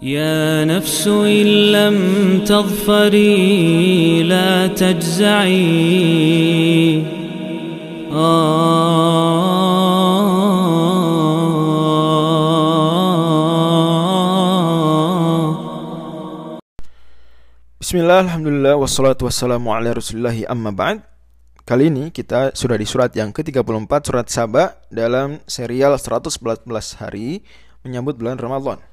يا نفس إن لم تظفري لا تجزعي. Bismillah, Alhamdulillah, wassalatu wassalamu ala rasulullahi amma ba'd. Kali ini kita sudah di surat yang ke-34 surat Saba dalam serial 114 hari menyambut bulan Ramadan.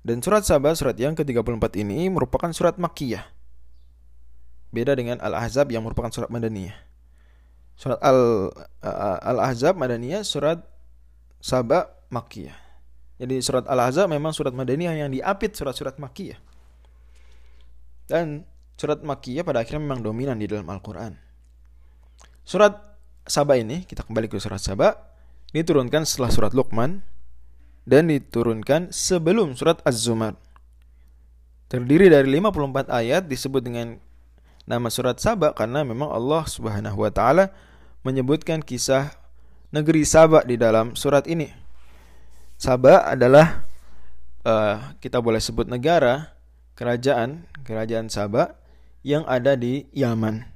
Dan surat Saba, surat yang ke-34 ini merupakan surat Makkiyah. Beda dengan Al-Ahzab yang merupakan surat Madaniyah. Surat Al-Ahzab Madaniyah, surat Saba Makkiyah. Jadi surat Al-Ahzab memang surat Madaniyah yang diapit surat-surat Makkiyah. Dan surat Makkiyah pada akhirnya memang dominan di dalam Al-Quran. Surat Saba ini, kita kembali ke surat Saba, diturunkan setelah surat Luqman dan diturunkan sebelum surat Az-Zumar. Terdiri dari 54 ayat disebut dengan nama surat Saba karena memang Allah Subhanahu wa taala menyebutkan kisah negeri Saba di dalam surat ini. Saba adalah uh, kita boleh sebut negara kerajaan kerajaan Saba yang ada di Yaman.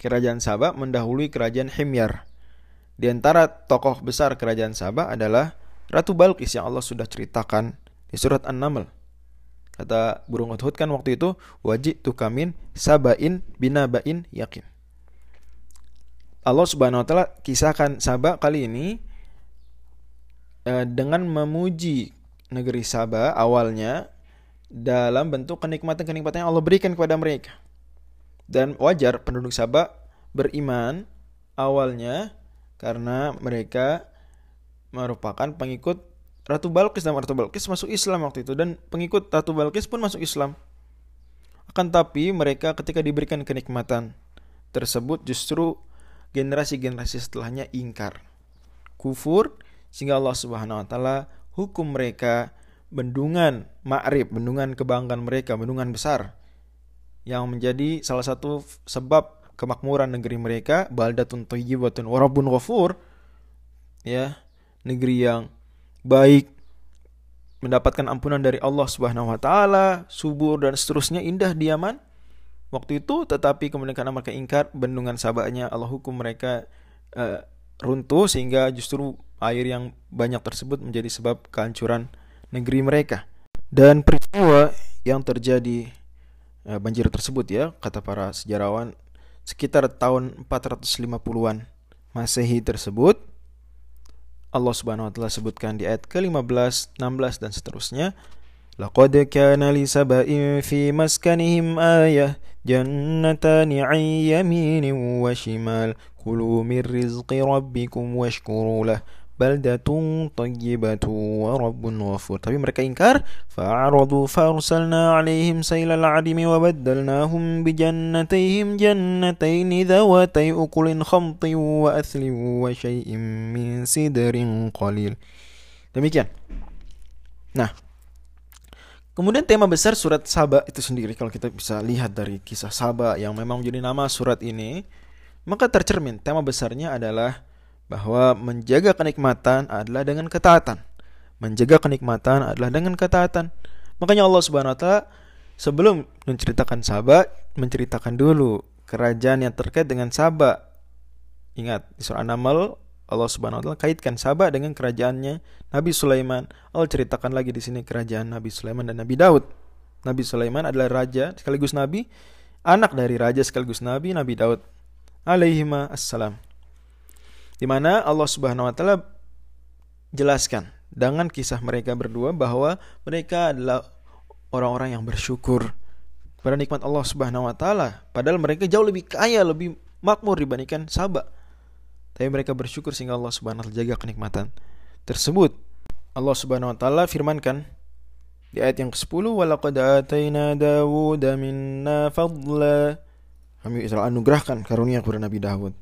Kerajaan Saba mendahului kerajaan Himyar. Di antara tokoh besar kerajaan Saba adalah Ratu Balkis yang Allah sudah ceritakan di surat An-Naml. Kata burung hudhud kan waktu itu wajib tukamin sabain binabain yakin. Allah Subhanahu wa taala kisahkan Saba kali ini eh, dengan memuji negeri Saba awalnya dalam bentuk kenikmatan-kenikmatan yang Allah berikan kepada mereka. Dan wajar penduduk Sabah beriman awalnya karena mereka merupakan pengikut Ratu Balkis dan Ratu Balkis masuk Islam waktu itu dan pengikut Ratu Balkis pun masuk Islam. Akan tapi mereka ketika diberikan kenikmatan tersebut justru generasi-generasi setelahnya ingkar. Kufur sehingga Allah Subhanahu wa taala hukum mereka bendungan ma'rib, bendungan kebanggaan mereka, bendungan besar yang menjadi salah satu sebab kemakmuran negeri mereka baldatun thayyibatun wa rabbun ghafur ya negeri yang baik mendapatkan ampunan dari Allah Subhanahu wa taala, subur dan seterusnya indah di Yaman. Waktu itu tetapi kemudian karena mereka ingkar bendungan sabaknya Allah hukum mereka uh, runtuh sehingga justru air yang banyak tersebut menjadi sebab kehancuran negeri mereka. Dan peristiwa yang terjadi uh, banjir tersebut ya, kata para sejarawan sekitar tahun 450-an Masehi tersebut Allah Subhanahu wa taala sebutkan di ayat ke-15, 16 dan seterusnya. Laqad kana li saba'in fi maskanihim ayah jannatani 'an yaminin wa shimal kulu min rizqi rabbikum washkuru lahu baldatun tayyibatu wa rabbun ghafur. Tapi mereka ingkar, fa'aradu farsalna 'alaihim sailal 'adimi wa baddalnahum bi jannatayhim jannatayn dhawatay ukulin khamtin wa athlin wa syai'in min sidrin qalil. Demikian. Nah, kemudian tema besar surat Saba itu sendiri kalau kita bisa lihat dari kisah Saba yang memang menjadi nama surat ini, maka tercermin tema besarnya adalah bahwa menjaga kenikmatan adalah dengan ketaatan. Menjaga kenikmatan adalah dengan ketaatan. Makanya Allah Subhanahu wa taala sebelum menceritakan sahabat, menceritakan dulu kerajaan yang terkait dengan sahabat. Ingat di surah An-Naml Allah Subhanahu wa taala kaitkan sahabat dengan kerajaannya Nabi Sulaiman. Allah ceritakan lagi di sini kerajaan Nabi Sulaiman dan Nabi Daud. Nabi Sulaiman adalah raja sekaligus nabi, anak dari raja sekaligus nabi Nabi Daud alaihi assalam di mana Allah Subhanahu wa taala jelaskan dengan kisah mereka berdua bahwa mereka adalah orang-orang yang bersyukur pada nikmat Allah Subhanahu wa taala padahal mereka jauh lebih kaya, lebih makmur dibandingkan sahabat. Tapi mereka bersyukur sehingga Allah Subhanahu wa taala jaga kenikmatan tersebut. Allah Subhanahu wa taala firmankan di ayat yang ke-10 walaqad ataina Dawuda minna fadla kami telah anugerahkan karunia kepada Nabi Dawud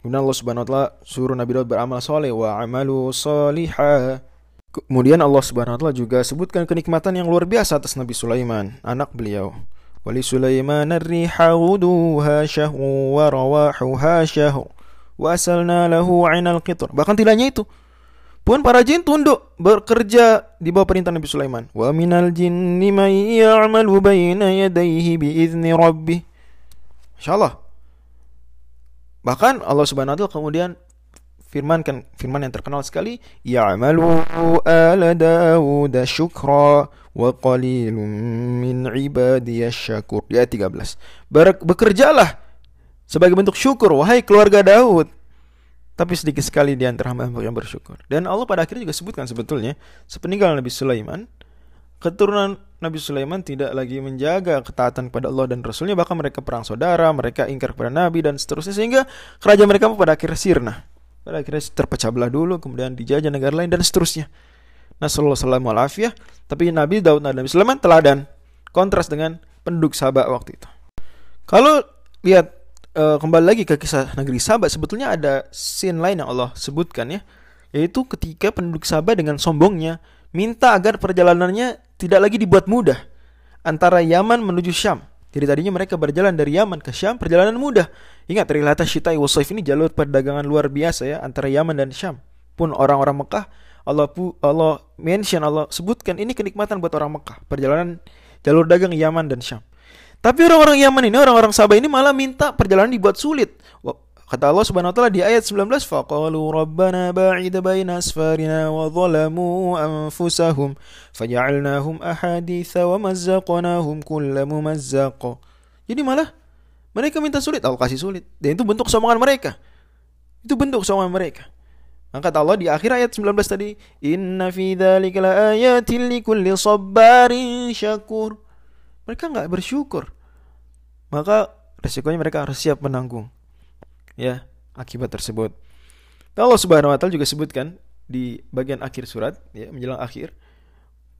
Kemudian Allah Subhanahu wa taala suruh Nabi Daud beramal soleh wa amalu solihah. Kemudian Allah Subhanahu wa taala juga sebutkan kenikmatan yang luar biasa atas Nabi Sulaiman, anak beliau. Wali Sulaiman ar-riha wuduha syahru wa rawahuha syahru wa asalna lahu 'ainal qitr. Bahkan tidak hanya itu. pun para jin tunduk bekerja di bawah perintah Nabi Sulaiman. Wa minal jinni may ya'malu baina yadayhi biizni rabbih. Insyaallah. Bahkan Allah Subhanahu wa taala kemudian firmankan firman yang terkenal sekali ya'malu ala daud syukra wa qalilun min ibadiyash syakur. Ayat 13 Ber bekerjalah sebagai bentuk syukur wahai keluarga Daud tapi sedikit sekali di antara hamba yang bersyukur. Dan Allah pada akhirnya juga sebutkan sebetulnya sepeninggal Nabi Sulaiman keturunan Nabi Sulaiman tidak lagi menjaga ketaatan kepada Allah dan Rasulnya bahkan mereka perang saudara mereka ingkar kepada Nabi dan seterusnya sehingga kerajaan mereka pada akhirnya sirna pada akhirnya terpecah belah dulu, kemudian dijajah negara lain dan seterusnya. Nasallallahu alaihi Tapi Nabi Daud dan Nabi Sulaiman teladan kontras dengan penduduk Sabah waktu itu. Kalau lihat e, kembali lagi ke kisah negeri Sabah, sebetulnya ada scene lain yang Allah sebutkan ya, yaitu ketika penduduk Sabah dengan sombongnya minta agar perjalanannya tidak lagi dibuat mudah antara Yaman menuju Syam. Jadi tadinya mereka berjalan dari Yaman ke Syam perjalanan mudah. Ingat Rilata Syitai Wasaif ini jalur perdagangan luar biasa ya antara Yaman dan Syam. Pun orang-orang Mekah Allah pu, Allah mention Allah sebutkan ini kenikmatan buat orang Mekah perjalanan jalur dagang Yaman dan Syam. Tapi orang-orang Yaman ini orang-orang Sabah ini malah minta perjalanan dibuat sulit. Kata Allah Subhanahu wa taala di ayat 19, "Faqalu rabbana ba'id baina asfarina wa zalamu anfusahum faja'alnahum ahaditha wa mazzaqnahum kulla mumazzaq." Jadi malah mereka minta sulit, Allah kasih sulit. Dan itu bentuk kesombongan mereka. Itu bentuk kesombongan mereka. Maka kata Allah di akhir ayat 19 tadi, "Inna fi dzalika laayatin likulli sabarin syakur." Mereka nggak bersyukur. Maka resikonya mereka harus siap menanggung ya akibat tersebut. Allah Subhanahu wa taala juga sebutkan di bagian akhir surat ya menjelang akhir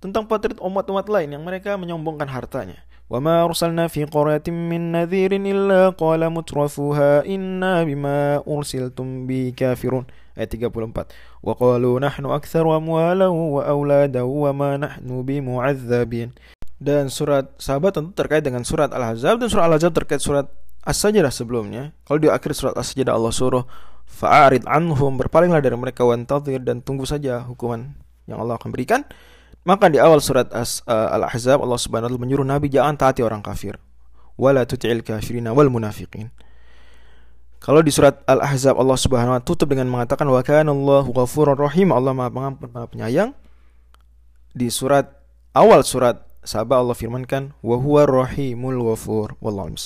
tentang potret umat-umat lain yang mereka menyombongkan hartanya. Wa ma arsalna fi qaryatin min nadhirin illa qala mutrafuha inna bima ursiltum bi kafirun. Ayat 34. Wa qalu nahnu aktsaru amwalan wa auladan wa ma nahnu bimu'adzabin. Dan surat sahabat tentu terkait dengan surat Al-Ahzab dan surat Al-Ahzab terkait surat As-Sajdah sebelumnya, kalau di akhir surat As-Sajdah Allah suruh fa'arid anhum berpalinglah dari mereka wantadhir dan tunggu saja hukuman yang Allah akan berikan. Maka di awal surat As uh, Al-Ahzab Allah Subhanahu wa taala menyuruh Nabi jangan taati orang kafir. Wala tuti'il kafirina wal munafiqin. Kalau di surat Al-Ahzab Allah Subhanahu wa tutup dengan mengatakan wa kana Allahu ghafurur rahim. Allah Maha Pengampun, Maha Penyayang. Di surat awal surat Sabah Allah firmankan wa huwa rahimul ghafur wallahu